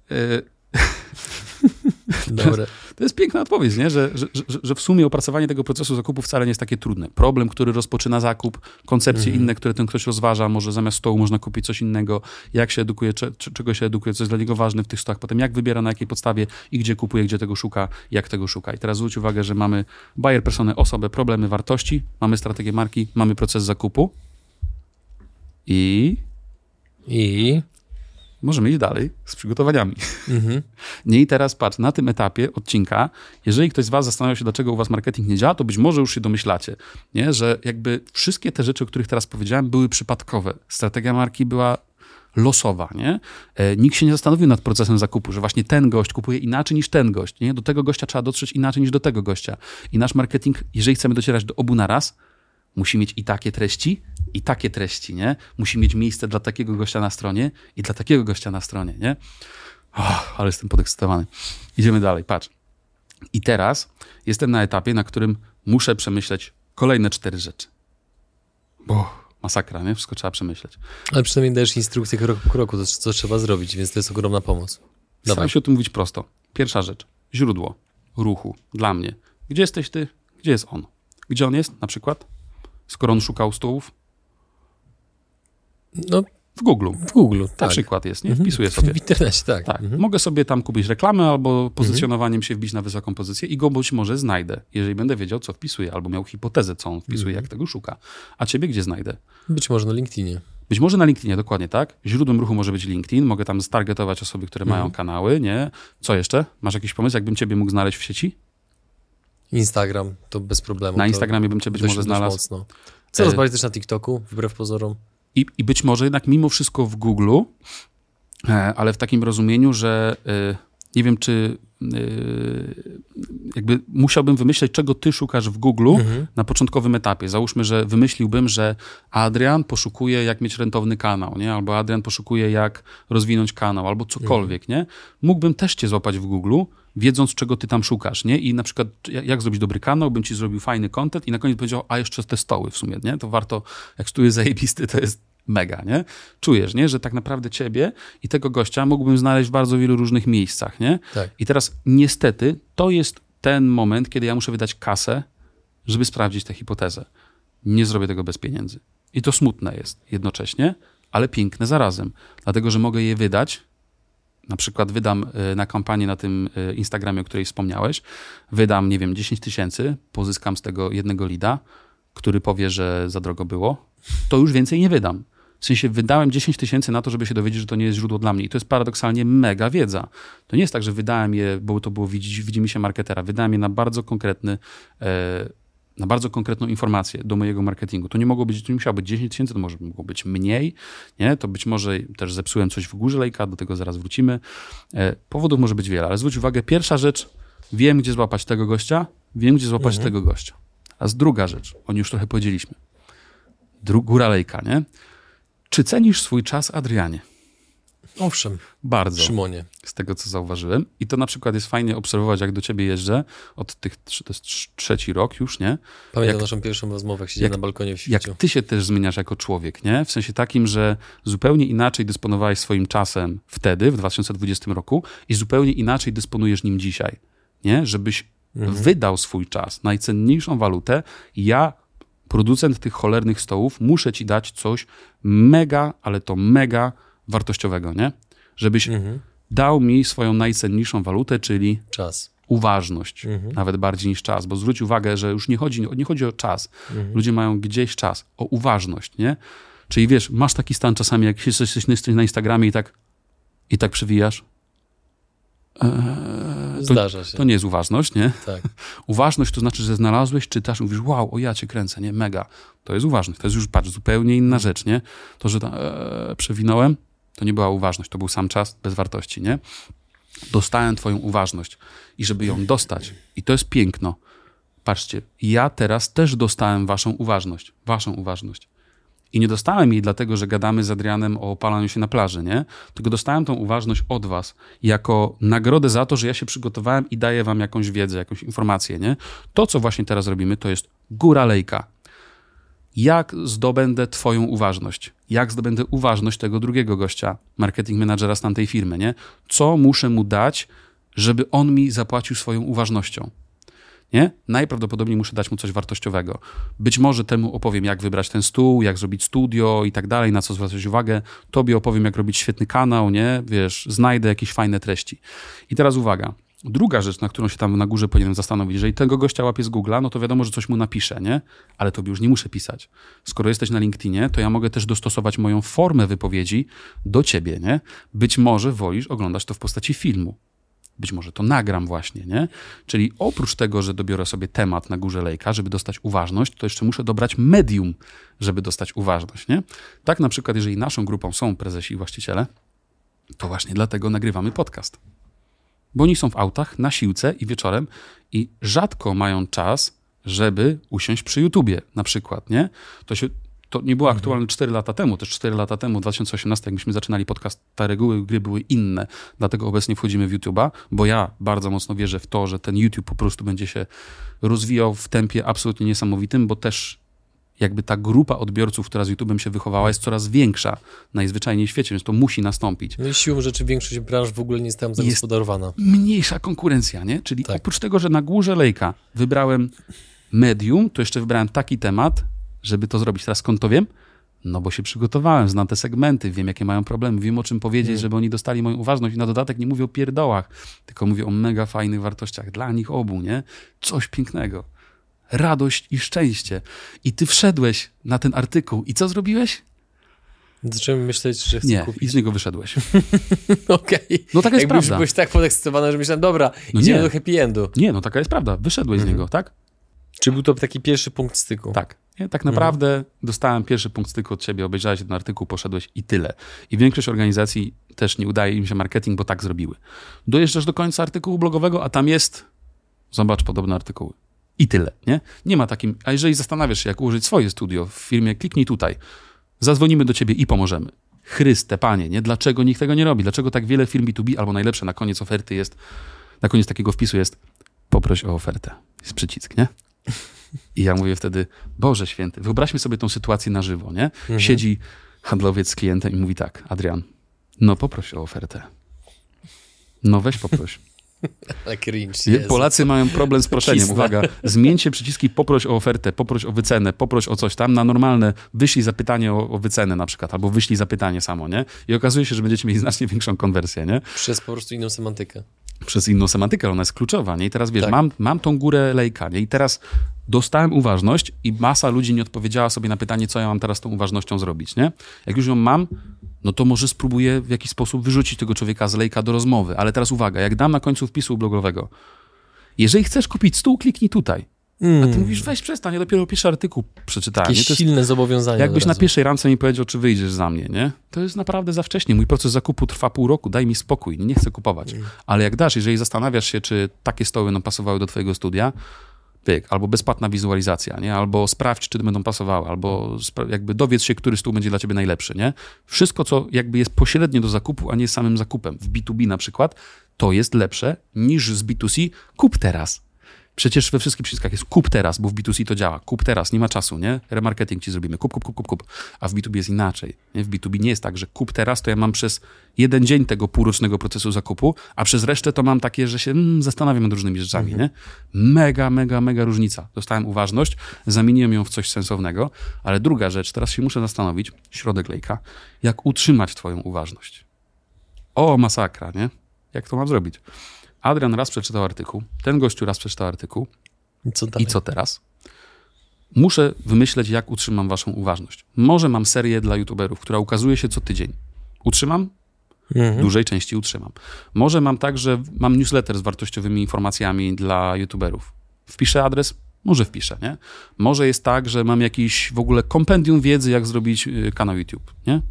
Dobre. To jest piękna odpowiedź, nie? Że, że, że, w sumie opracowanie tego procesu zakupu wcale nie jest takie trudne. Problem, który rozpoczyna zakup, koncepcje Mhm. inne, które ten ktoś rozważa, może zamiast stołu można kupić coś innego, jak się edukuje, cze, cze- czego się edukuje, co jest dla niego ważne w tych stołach, potem jak wybiera, na jakiej podstawie i gdzie kupuje, gdzie tego szuka, jak tego szuka. I teraz zwróć uwagę, że mamy buyer personę, osobę, problemy, wartości, mamy strategię marki, mamy proces zakupu i I... możemy iść dalej z przygotowaniami. Mhm. Nie i teraz patrz, na tym etapie odcinka, jeżeli ktoś z was zastanawia się, dlaczego u was marketing nie działa, to być może już się domyślacie, nie? że jakby wszystkie te rzeczy, o których teraz powiedziałem, były przypadkowe. Strategia marki była losowa, nie? E, nikt się nie zastanowił nad procesem zakupu, że właśnie ten gość kupuje inaczej niż ten gość, nie? Do tego gościa trzeba dotrzeć inaczej niż do tego gościa. I nasz marketing, jeżeli chcemy docierać do obu naraz, musi mieć i takie treści, i takie treści, nie? Musi mieć miejsce dla takiego gościa na stronie i dla takiego gościa na stronie, nie? Oh, ale jestem podekscytowany. Idziemy dalej, patrz. I teraz jestem na etapie, na którym muszę przemyśleć kolejne cztery rzeczy. Bo masakra, nie? Wszystko trzeba przemyśleć. Ale przynajmniej dajesz instrukcję krok po kroku, to co trzeba zrobić, więc to jest ogromna pomoc. Staram Dawaj. się o tym mówić prosto. Pierwsza rzecz. Źródło ruchu dla mnie. Gdzie jesteś ty? Gdzie jest on? Gdzie on jest na przykład? Skoro on szukał stołów? No, W Google. w Google, Na tak. przykład jest, nie? Mhm. Wpisuję sobie. W internecie, tak. Tak, Mhm. mogę sobie tam kupić reklamę albo pozycjonowaniem się wbić na wysoką pozycję i go być może znajdę, jeżeli będę wiedział, co wpisuję, albo miał hipotezę, co on wpisuje, Mhm. jak tego szuka. A ciebie gdzie znajdę? Być może na LinkedInie. Być może na LinkedInie, dokładnie tak. Źródłem ruchu może być LinkedIn, mogę tam stargetować osoby, które mają Mhm. kanały, nie? Co jeszcze? Masz jakiś pomysł, jakbym ciebie mógł znaleźć w sieci? Instagram to bez problemu. Na Instagramie bym cię być dość- może znalazł. Mocno. Coraz E, bardziej też na TikToku, wbrew pozorom. I, I być może jednak mimo wszystko w Google, e, ale w takim rozumieniu, że e, nie wiem, czy jakby musiałbym wymyśleć, czego ty szukasz w Google Mhm. na początkowym etapie. Załóżmy, że wymyśliłbym, że Adrian poszukuje, jak mieć rentowny kanał, nie? albo Adrian poszukuje, jak rozwinąć kanał, albo cokolwiek. Nie? Mógłbym też cię złapać w Google, wiedząc, czego ty tam szukasz. Nie? I na przykład, jak, zrobić dobry kanał, bym ci zrobił fajny content i na koniec powiedział, a jeszcze te stoły w sumie. Nie? To warto, jak stół jest zajebisty, to jest mega, nie? Czujesz, nie? Że tak naprawdę ciebie i tego gościa mógłbym znaleźć w bardzo wielu różnych miejscach, nie? Tak. I teraz niestety to jest ten moment, kiedy ja muszę wydać kasę, żeby sprawdzić tę hipotezę. Nie zrobię tego bez pieniędzy. I to smutne jest jednocześnie, ale piękne zarazem. Dlatego, że mogę je wydać. Na przykład wydam y, na kampanię na tym y, Instagramie, o której wspomniałeś, wydam, nie wiem, 10 tysięcy, pozyskam z tego jednego lida, który powie, że za drogo było, to już więcej nie wydam. W sensie wydałem 10 tysięcy na to, żeby się dowiedzieć, że to nie jest źródło dla mnie. I to jest paradoksalnie mega wiedza. To nie jest tak, że wydałem je, bo to było widzi, widzimy się marketera. Wydałem je na bardzo konkretny, e, na bardzo konkretną informację do mojego marketingu. To nie mogło być, to nie musiało być 10 tysięcy, to może mogło być mniej, nie? To być może też zepsułem coś w górze lejka, do tego zaraz wrócimy. E, powodów może być wiele, ale zwróć uwagę, pierwsza rzecz, wiem, gdzie złapać tego gościa, wiem, gdzie złapać tego gościa. A z druga rzecz, o niej już trochę powiedzieliśmy. Dru- góra lejka, nie? Czy cenisz swój czas, Adrianie? Owszem, Bardzo Szymonie. z tego, co zauważyłem. I to na przykład jest fajnie obserwować, jak do ciebie jeżdżę od tych, to jest trz- trzeci rok już, nie? Pamiętam Jak- naszą pierwszą rozmowę, jak siedziałem jak- na balkonie w Jak świeciu. ty się też zmieniasz jako człowiek, nie? W sensie takim, że zupełnie inaczej dysponowałeś swoim czasem wtedy, w 2020 roku i zupełnie inaczej dysponujesz nim dzisiaj, nie? Żebyś Mhm. wydał swój czas, najcenniejszą walutę. Ja, producent tych cholernych stołów, muszę ci dać coś mega, ale to mega wartościowego, nie? Żebyś Mhm. dał mi swoją najcenniejszą walutę, czyli Czas. uważność, Mhm. nawet bardziej niż czas, bo zwróć uwagę, że już nie chodzi, nie chodzi o czas. Mhm. Ludzie mają gdzieś czas, o uważność, nie? Czyli wiesz, masz taki stan czasami, jak jesteś, jesteś na Instagramie i tak, i tak przewijasz. Eee, to, Zdarza się. to nie jest uważność, nie? Tak. Uważność to znaczy, że znalazłeś, czytasz, mówisz, wow, o ja cię kręcę, nie? Mega. To jest uważność. To jest już, patrz, zupełnie inna rzecz, nie? To, że tam, eee, przewinąłem, to nie była uważność, to był sam czas bez wartości, nie? Dostałem twoją uważność i żeby ją dostać, i to jest piękno, patrzcie, ja teraz też dostałem waszą uważność, waszą uważność. I nie dostałem jej dlatego, że gadamy z Adrianem o opalaniu się na plaży, nie? Tylko dostałem tą uważność od was jako nagrodę za to, że ja się przygotowałem i daję wam jakąś wiedzę, jakąś informację, nie? To, co właśnie teraz robimy, to jest góra lejka. Jak zdobędę twoją uważność? Jak zdobędę uważność tego drugiego gościa, marketing menadżera z tamtej firmy, nie? Co muszę mu dać, żeby on mi zapłacił swoją uważnością. Nie? Najprawdopodobniej muszę dać mu coś wartościowego. Być może temu opowiem, jak wybrać ten stół, jak zrobić studio i tak dalej, na co zwracać uwagę. Tobie opowiem, jak robić świetny kanał, nie? Wiesz, znajdę jakieś fajne treści. I teraz uwaga. Druga rzecz, na którą się tam na górze powinienem zastanowić, jeżeli tego gościa łapię z Google'a, no to wiadomo, że coś mu napiszę, nie? Ale tobie już nie muszę pisać. Skoro jesteś na LinkedInie, to ja mogę też dostosować moją formę wypowiedzi do ciebie, nie? Być może wolisz oglądać to w postaci filmu. Być może to nagram właśnie, nie? Czyli oprócz tego, że dobiorę sobie temat na górze lejka, żeby dostać uważność, to jeszcze muszę dobrać medium, żeby dostać uważność, nie? Tak na przykład, jeżeli naszą grupą są prezesi i właściciele, to właśnie dlatego nagrywamy podcast. Bo oni są w autach, na siłce i wieczorem i rzadko mają czas, żeby usiąść przy YouTubie na przykład, nie? To się to nie było aktualne 4 lata temu, też 4 lata temu, w 2018, jak myśmy zaczynali podcast, te reguły gry były inne, dlatego obecnie wchodzimy w YouTube'a, bo ja bardzo mocno wierzę w to, że ten YouTube po prostu będzie się rozwijał w tempie absolutnie niesamowitym, bo też jakby ta grupa odbiorców, która z YouTube'em się wychowała, jest coraz większa najzwyczajniej w świecie, więc to musi nastąpić. No i siłą rzeczy większość branż w ogóle nie jest tam zagospodarowana. Jest mniejsza konkurencja, nie? Czyli tak. oprócz tego, że na górze lejka wybrałem medium, to jeszcze wybrałem taki temat, żeby to zrobić. Teraz skąd to wiem? No bo się przygotowałem, znam te segmenty, wiem jakie mają problemy, wiem o czym powiedzieć, mm. żeby oni dostali moją uważność i na dodatek nie mówię o pierdołach, tylko mówię o mega fajnych wartościach dla nich obu, nie? Coś pięknego. Radość i szczęście. I ty wszedłeś na ten artykuł i co zrobiłeś? Zacząłem myśleć, że chcę Nie, kupić. i z niego wyszedłeś. Okej. Okay. No taka jest Jakby prawda. Byłeś tak podekscytowany, że myślałem, dobra, no idziemy nie. do happy endu. Nie, no taka jest prawda. Wyszedłeś mm. z niego, tak? Czy był to taki pierwszy punkt styku? Tak. Nie? Tak naprawdę mhm. dostałem pierwszy punkt styku od ciebie, obejrzałeś ten artykuł, poszedłeś i tyle. I większość organizacji też nie udaje im się marketing, bo tak zrobiły. Dojeżdżasz do końca artykułu blogowego, a tam jest, zobacz podobne artykuły. I tyle, nie? Nie ma takim, a jeżeli zastanawiasz się, jak ułożyć swoje studio w firmie, kliknij tutaj. Zadzwonimy do ciebie i pomożemy. Chryste, panie, nie? Dlaczego nikt tego nie robi? Dlaczego tak wiele firm B2B, albo najlepsze na koniec oferty jest, na koniec takiego wpisu jest poproś o ofertę. Jest przycisk, nie? I ja mówię wtedy, Boże święty, wyobraźmy sobie tą sytuację na żywo, nie? Mhm. Siedzi handlowiec z klientem i mówi tak, Adrian, no poproś o ofertę. No weź poproś. cringe, Polacy mają problem z proszeniem. Uwaga, zmieńcie przyciski poproś o ofertę, poproś o wycenę, poproś o coś tam na normalne wyślij zapytanie o, o wycenę na przykład, albo wyślij zapytanie samo, nie? I okazuje się, że będziecie mieli znacznie większą konwersję, nie? Przez po prostu inną semantykę przez inną semantykę, ona jest kluczowa, nie? I teraz wiesz, tak. mam, mam tą górę lejka, nie? I teraz dostałem uważność i masa ludzi nie odpowiedziała sobie na pytanie, co ja mam teraz tą uważnością zrobić, nie? Jak już ją mam, no to może spróbuję w jakiś sposób wyrzucić tego człowieka z lejka do rozmowy. Ale teraz uwaga, jak dam na końcu wpisu blogowego, jeżeli chcesz kupić stół, kliknij tutaj. Mm. A ty mm. mówisz, weź przestań, ja dopiero pierwszy artykuł przeczytałem. Jakieś to silne zobowiązanie. Jakbyś na pierwszej rance mi powiedział, czy wyjdziesz za mnie, nie? To jest naprawdę za wcześnie. Mój proces zakupu trwa pół roku, daj mi spokój, nie chcę kupować. Mm. Ale jak dasz, jeżeli zastanawiasz się, czy takie stoły nam pasowały do twojego studia, pyk, albo bezpłatna wizualizacja, nie? Albo sprawdź, czy będą pasowały, albo jakby dowiedz się, który stół będzie dla ciebie najlepszy, nie? Wszystko, co jakby jest pośrednie do zakupu, a nie samym zakupem. W B2B na przykład, to jest lepsze niż z B2C. Kup teraz. Przecież we wszystkich przyciskach jest kup teraz, bo w B2C to działa. Kup teraz, nie ma czasu, nie? Remarketing ci zrobimy. Kup, kup, kup, kup, kup. A w B2B jest inaczej. Nie? W B2B nie jest tak, że kup teraz, to ja mam przez jeden dzień tego półrocznego procesu zakupu, a przez resztę to mam takie, że się mm, zastanawiam nad różnymi rzeczami, mhm. nie? Mega, mega, mega różnica. Dostałem uważność, zamieniłem ją w coś sensownego, ale druga rzecz, teraz się muszę zastanowić, środek lejka, jak utrzymać twoją uważność. O, masakra, nie? Jak to mam zrobić? Adrian raz przeczytał artykuł, ten gościu raz przeczytał artykuł. I co, I co teraz? Muszę wymyśleć, jak utrzymam waszą uważność. Może mam serię dla youtuberów, która ukazuje się co tydzień. Utrzymam? Mhm. Dużej części utrzymam. Może mam tak, że mam newsletter z wartościowymi informacjami dla youtuberów. Wpiszę adres? Może wpiszę, nie? Może jest tak, że mam jakiś w ogóle kompendium wiedzy, jak zrobić y, kanał YouTube, nie?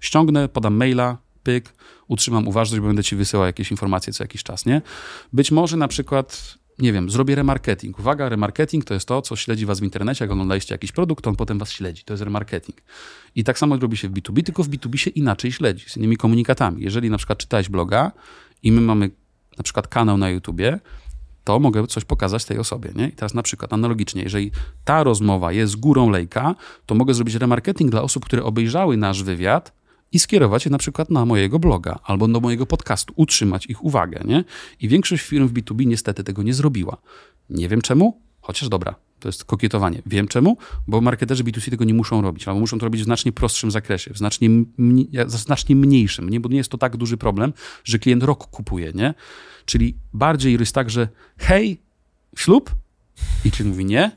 Ściągnę, podam maila, pyk, utrzymam uważność, bo będę ci wysyłał jakieś informacje co jakiś czas, nie? Być może na przykład nie wiem, zrobię remarketing. Uwaga, remarketing to jest to, co śledzi was w internecie. Jak oglądaliście jakiś produkt, on potem was śledzi. To jest remarketing. I tak samo robi się w B2B, tylko w B2B się inaczej śledzi, z innymi komunikatami. Jeżeli na przykład czytałeś bloga i my mamy na przykład kanał na YouTubie, to mogę coś pokazać tej osobie. Nie? I teraz na przykład analogicznie, jeżeli ta rozmowa jest górą lejka, to mogę zrobić remarketing dla osób, które obejrzały nasz wywiad i skierować je na przykład na mojego bloga albo do mojego podcastu, utrzymać ich uwagę, nie? I większość firm w B2B niestety tego nie zrobiła. Nie wiem czemu, chociaż dobra, to jest kokietowanie. Wiem czemu, bo marketerzy B2C tego nie muszą robić, albo muszą to robić w znacznie prostszym zakresie, w znacznie, mniej, znacznie mniejszym, nie? bo nie jest to tak duży problem, że klient rok kupuje, nie? Czyli bardziej jest tak, że hej, ślub? I klient mówi nie,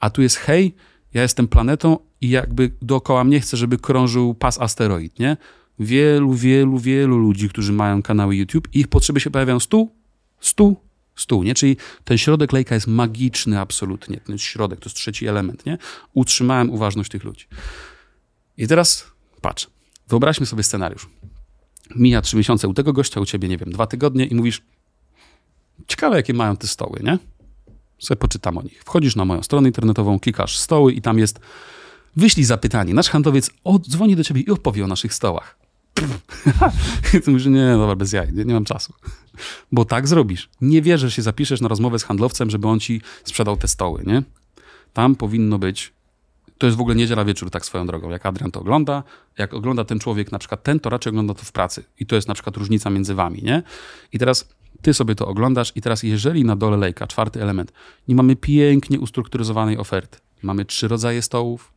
a tu jest hej, ja jestem planetą i jakby dookoła mnie chcę, żeby krążył pas asteroid, nie? Wielu, wielu, wielu ludzi, którzy mają kanały YouTube ich potrzeby się pojawiają stu, stu, stół, nie? Czyli ten środek lejka jest magiczny absolutnie. Ten środek to jest trzeci element, nie? Utrzymałem uważność tych ludzi. I teraz patrz, wyobraźmy sobie scenariusz. Mija trzy miesiące u tego gościa, u ciebie, nie wiem, dwa tygodnie i mówisz, ciekawe jakie mają te stoły, nie? Sobie poczytam o nich. Wchodzisz na moją stronę internetową, klikasz stoły i tam jest wyślij zapytanie. Nasz handlowiec odzwoni do ciebie i opowie o naszych stołach. Ty mówisz, nie, dobra, bez jaj, nie, nie, mam czasu. Bo tak zrobisz. Nie wierzę, że się zapiszesz na rozmowę z handlowcem, żeby on ci sprzedał te stoły, nie? Tam powinno być to jest w ogóle niedziela wieczór, tak swoją drogą. Jak Adrian to ogląda, jak ogląda ten człowiek, na przykład ten, to raczej ogląda to w pracy. I to jest na przykład różnica między wami, nie? I teraz ty sobie to oglądasz i teraz jeżeli na dole lejka, czwarty element, nie mamy pięknie ustrukturyzowanej oferty, mamy trzy rodzaje stołów,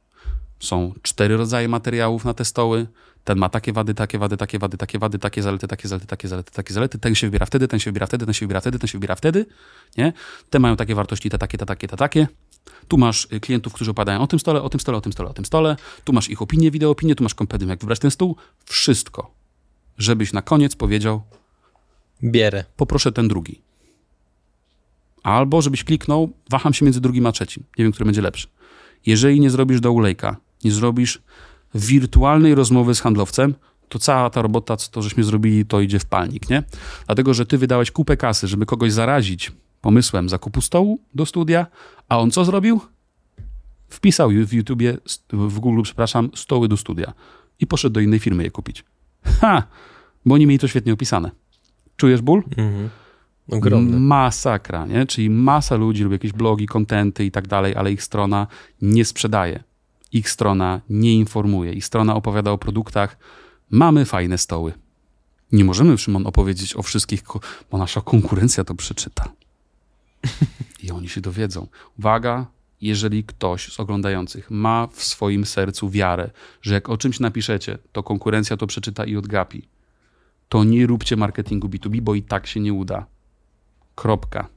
są cztery rodzaje materiałów na te stoły, ten ma takie wady, takie wady, takie wady, takie wady, takie zalety, takie zalety, takie zalety, takie zalety, ten się wybiera wtedy, ten się wybiera wtedy, ten się wybiera wtedy, ten się wybiera wtedy, nie? Te mają takie wartości, te takie, te takie, te takie. Tu masz y, klientów, którzy opadają o tym stole, o tym stole, o tym stole, o tym stole. Tu masz ich opinie, wideo opinie, tu masz kompendium, jak wybrać ten stół. Wszystko, żebyś na koniec powiedział Bierę. Poproszę ten drugi. Albo żebyś kliknął, waham się między drugim a trzecim. Nie wiem, który będzie lepszy. Jeżeli nie zrobisz do ulejka, nie zrobisz wirtualnej rozmowy z handlowcem, to cała ta robota, co to żeśmy zrobili, to idzie w palnik, nie? Dlatego, że ty wydałeś kupę kasy, żeby kogoś zarazić pomysłem zakupu stołu do studia, a on co zrobił? Wpisał w YouTubie, w Google, przepraszam, stoły do studia i poszedł do innej firmy je kupić. Ha! Bo oni mieli to świetnie opisane. Czujesz ból? Mhm. Ogromny. Masakra, nie? Czyli masa ludzi lubi jakieś blogi, kontenty i tak dalej, ale ich strona nie sprzedaje ich strona nie informuje, ich strona opowiada o produktach. Mamy fajne stoły. Nie możemy, Szymon, opowiedzieć o wszystkich, bo nasza konkurencja to przeczyta. I oni się dowiedzą. Uwaga, jeżeli ktoś z oglądających ma w swoim sercu wiarę, że jak o czymś napiszecie, to konkurencja to przeczyta i odgapi, to nie róbcie marketingu B2B, bo i tak się nie uda. Kropka.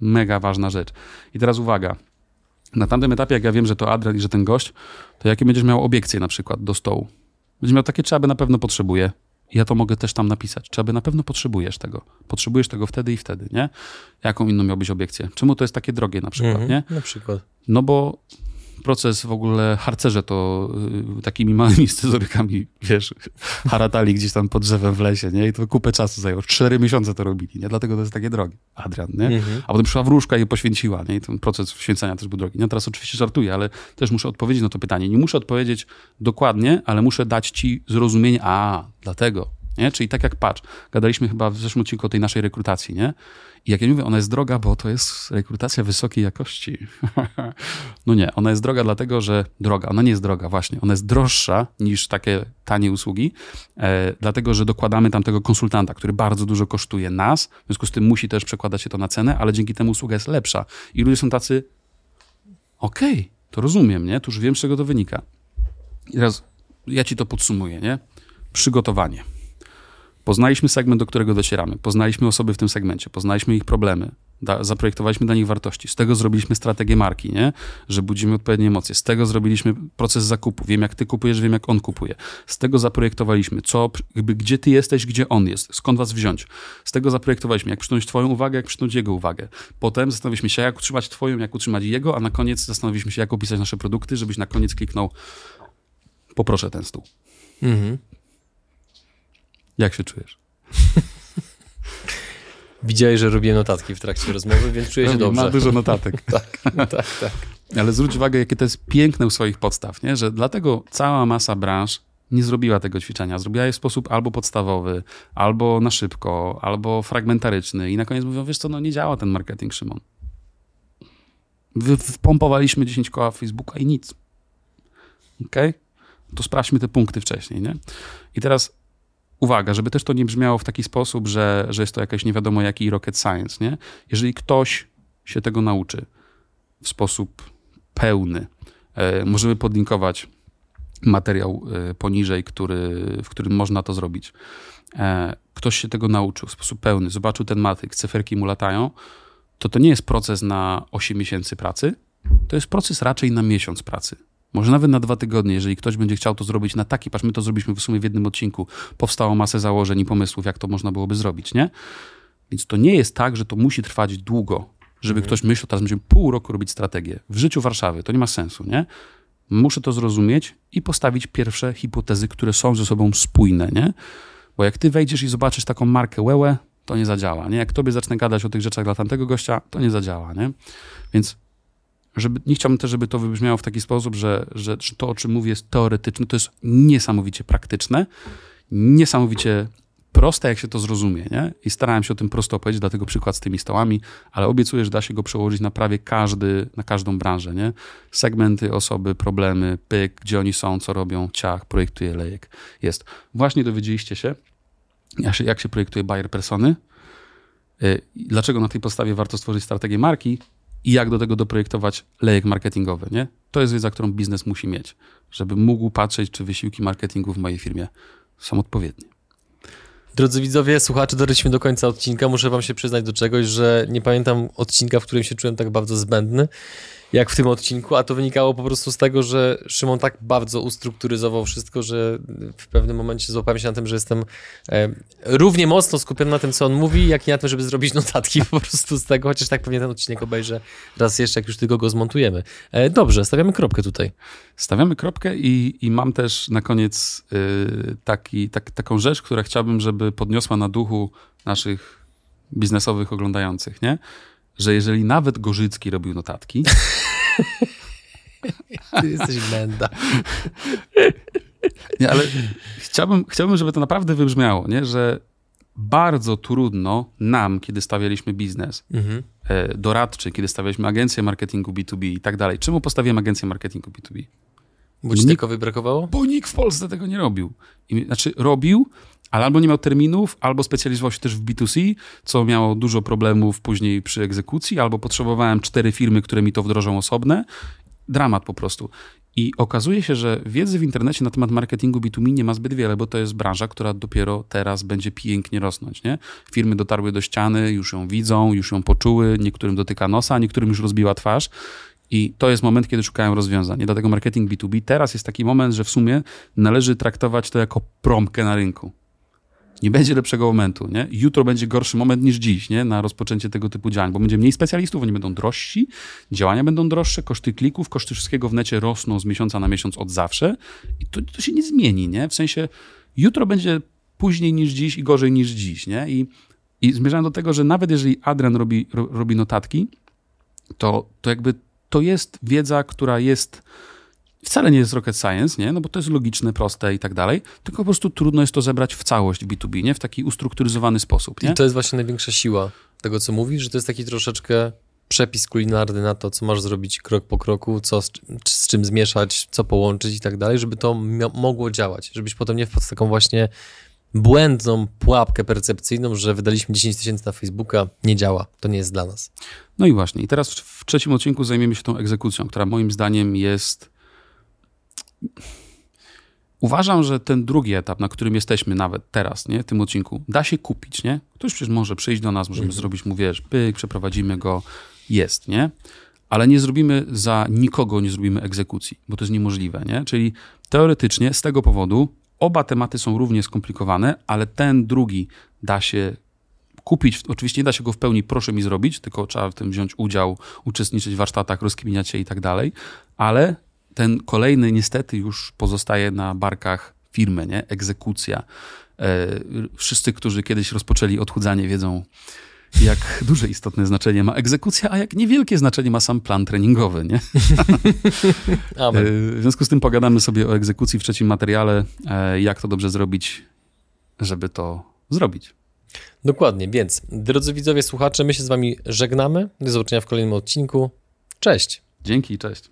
Mega ważna rzecz. I teraz uwaga na tamtym etapie, jak ja wiem, że to Adrian i że ten gość, to jakie będziesz miał obiekcje na przykład do stołu? Będziesz miał takie, czy aby na pewno potrzebuję. Ja to mogę też tam napisać. Czy aby na pewno potrzebujesz tego? Potrzebujesz tego wtedy i wtedy, nie? Jaką inną miałbyś obiekcję? Czemu to jest takie drogie na przykład, mhm, nie? Na przykład. No bo proces w ogóle harcerze to y, takimi małymi scyzorykami, wiesz, haratali gdzieś tam pod drzewem w lesie, nie? I to kupę czasu zajęło. Cztery miesiące to robili, nie? Dlatego to jest takie drogie. Adrian, nie? Mhm. A potem przyszła wróżka i poświęciła, nie? I ten proces święcenia też był drogi. No teraz oczywiście żartuję, ale też muszę odpowiedzieć na to pytanie. Nie muszę odpowiedzieć dokładnie, ale muszę dać ci zrozumienie, a, dlatego, nie? Czyli tak jak patrz, gadaliśmy chyba w zeszłym odcinku o tej naszej rekrutacji, nie? I jak ja mówię, ona jest droga, bo to jest rekrutacja wysokiej jakości. no nie, ona jest droga dlatego, że droga, ona nie jest droga, właśnie, ona jest droższa niż takie tanie usługi, e, dlatego, że dokładamy tam tego konsultanta, który bardzo dużo kosztuje nas, w związku z tym musi też przekładać się to na cenę, ale dzięki temu usługa jest lepsza. I ludzie są tacy, okej, okay, to rozumiem, nie? To już wiem, z czego to wynika. I teraz ja ci to podsumuję, nie? Przygotowanie. Poznaliśmy segment, do którego docieramy, poznaliśmy osoby w tym segmencie, poznaliśmy ich problemy, da, zaprojektowaliśmy dla nich wartości, z tego zrobiliśmy strategię marki, nie? że budzimy odpowiednie emocje, z tego zrobiliśmy proces zakupu, wiem jak ty kupujesz, wiem jak on kupuje, z tego zaprojektowaliśmy, co, jakby, gdzie ty jesteś, gdzie on jest, skąd was wziąć, z tego zaprojektowaliśmy, jak przyciągnąć twoją uwagę, jak przyciągnąć jego uwagę. Potem zastanowiliśmy się, jak utrzymać twoją, jak utrzymać jego, a na koniec zastanowiliśmy się, jak opisać nasze produkty, żebyś na koniec kliknął poproszę ten stół. Mhm. Jak się czujesz? Widziałeś, że robię notatki w trakcie rozmowy, więc czuję się dobrze. Ma dużo notatek. tak, tak, tak. Ale zwróć uwagę, jakie to jest piękne u swoich podstaw, nie? że dlatego cała masa branż nie zrobiła tego ćwiczenia. Zrobiła je w sposób albo podstawowy, albo na szybko, albo fragmentaryczny i na koniec mówią, wiesz co, no nie działa ten marketing, Szymon. Wpompowaliśmy 10 koła Facebooka i nic. Okej? Okay? to sprawdźmy te punkty wcześniej, nie? I teraz uwaga, żeby też to nie brzmiało w taki sposób, że, że jest to jakaś nie wiadomo jaki rocket science, nie? Jeżeli ktoś się tego nauczy w sposób pełny, e, możemy podlinkować materiał e, poniżej, który, w którym można to zrobić. E, ktoś się tego nauczył w sposób pełny, zobaczył ten matryk, cyferki mu latają, to to nie jest proces na 8 miesięcy pracy, to jest proces raczej na miesiąc pracy. Może nawet na dwa tygodnie, jeżeli ktoś będzie chciał to zrobić na taki, patrz, my to zrobiliśmy w sumie w jednym odcinku, powstało masę założeń i pomysłów, jak to można byłoby zrobić, nie? Więc to nie jest tak, że to musi trwać długo, żeby mhm. ktoś myślał, teraz będziemy pół roku robić strategię. W życiu Warszawy to nie ma sensu, nie? Muszę to zrozumieć i postawić pierwsze hipotezy, które są ze sobą spójne, nie? Bo jak ty wejdziesz i zobaczysz taką markę Łełe, to nie zadziała, nie? Jak tobie zacznę gadać o tych rzeczach dla tamtego gościa, to nie zadziała, nie? Więc żeby, nie chciałbym też, żeby to wybrzmiało w taki sposób, że, że to, o czym mówię, jest teoretyczne, to jest niesamowicie praktyczne, niesamowicie proste, jak się to zrozumie, nie? I starałem się o tym prosto opowiedzieć, dlatego przykład z tymi stołami, ale obiecuję, że da się go przełożyć na prawie każdy, na każdą branżę, nie? Segmenty, osoby, problemy, pyk, gdzie oni są, co robią, ciach, projektuje lejek. Jest. Właśnie dowiedzieliście się, jak się, projektuje buyer persony, y, dlaczego na tej podstawie warto stworzyć strategię marki i jak do tego doprojektować lejek marketingowy, nie? To jest wiedza, którą biznes musi mieć, żeby mógł patrzeć, czy wysiłki marketingu w mojej firmie są odpowiednie. Drodzy widzowie, słuchacze, doszliśmy do końca odcinka. Muszę wam się przyznać do czegoś, że nie pamiętam odcinka, w którym się czułem tak bardzo zbędny jak w tym odcinku, a to wynikało po prostu z tego, że Szymon tak bardzo ustrukturyzował wszystko, że w pewnym momencie złapałem się na tym, że jestem e, równie mocno skupiony na tym, co on mówi, jak i na tym, żeby zrobić notatki po prostu z tego, chociaż tak pewnie ten odcinek obejrzę raz jeszcze, jak już tylko go zmontujemy. E, dobrze, stawiamy kropkę tutaj. Stawiamy kropkę i, i mam też na koniec y, taki, tak, taką rzecz, która chciałbym, żeby podniosła na duchu naszych biznesowych oglądających, nie? Że jeżeli nawet Gorzycki robił notatki... Ty jesteś menda. Nie, ale chciałbym, chciałbym, żeby to naprawdę wybrzmiało, nie? że bardzo trudno nam, kiedy stawialiśmy biznes mhm. E, doradczy, kiedy stawialiśmy agencję marketingu B2B i tak dalej. Czemu postawiłem agencję marketingu B2B? Bo ci tylko brakowało? Bo nikt w Polsce tego nie robił. I, znaczy robił, ale albo nie miał terminów, albo specjalizował się też w B2C, co miało dużo problemów później przy egzekucji, albo potrzebowałem cztery firmy, które mi to wdrożą osobne. Dramat po prostu. I okazuje się, że wiedzy w internecie na temat marketingu B2B nie ma zbyt wiele, bo to jest branża, która dopiero teraz będzie pięknie rosnąć. Nie? Firmy dotarły do ściany, już ją widzą, już ją poczuły, niektórym dotyka nosa, niektórym już rozbiła twarz. I to jest moment, kiedy szukają rozwiązań. Dlatego marketing B2B teraz jest taki moment, że w sumie należy traktować to jako promkę na rynku. Nie będzie lepszego momentu, nie? Jutro będzie gorszy moment niż dziś, nie? Na rozpoczęcie tego typu działań, bo będzie mniej specjalistów, oni będą drożsi, działania będą droższe, koszty klików, koszty wszystkiego w necie rosną z miesiąca na miesiąc od zawsze i to, to się nie zmieni, nie? W sensie jutro będzie później niż dziś i gorzej niż dziś, nie? I, i zmierzałem do tego, że nawet jeżeli Adrian robi, ro, robi notatki, to, to jakby to jest wiedza, która jest wcale nie jest rocket science, nie? No bo to jest logiczne, proste i tak dalej, tylko po prostu trudno jest to zebrać w całość w B2B, nie? W taki ustrukturyzowany sposób, nie? I to jest właśnie największa siła tego, co mówisz, że to jest taki troszeczkę przepis kulinarny na to, co masz zrobić krok po kroku, co z, z czym zmieszać, co połączyć i tak dalej, żeby to mogło działać, żebyś potem nie wpadł w taką właśnie błędną pułapkę percepcyjną, że wydaliśmy 10 tysięcy na Facebooka, nie działa, to nie jest dla nas. No i właśnie, i teraz w, w trzecim odcinku zajmiemy się tą egzekucją, która moim zdaniem jest Uważam, że ten drugi etap, na którym jesteśmy nawet teraz, nie, w tym odcinku, da się kupić, nie? Ktoś przecież może przyjść do nas, możemy mhm. zrobić mu, wiesz, pyk, przeprowadzimy go, jest, nie? Ale nie zrobimy za nikogo, nie zrobimy egzekucji, bo to jest niemożliwe, nie? Czyli teoretycznie z tego powodu oba tematy są równie skomplikowane, ale ten drugi da się kupić. Oczywiście nie da się go w pełni, proszę mi zrobić, tylko trzeba w tym wziąć udział, uczestniczyć w warsztatach, rozkminiać się i tak dalej, ale ten kolejny niestety już pozostaje na barkach firmy, nie? Egzekucja. E, wszyscy, którzy kiedyś rozpoczęli odchudzanie, wiedzą, jak duże istotne znaczenie ma egzekucja, a jak niewielkie znaczenie ma sam plan treningowy, nie? E, w związku z tym pogadamy sobie o egzekucji w trzecim materiale, e, jak to dobrze zrobić, żeby to zrobić. Dokładnie, więc drodzy widzowie, słuchacze, my się z wami żegnamy. Do zobaczenia w kolejnym odcinku. Cześć. Dzięki, cześć.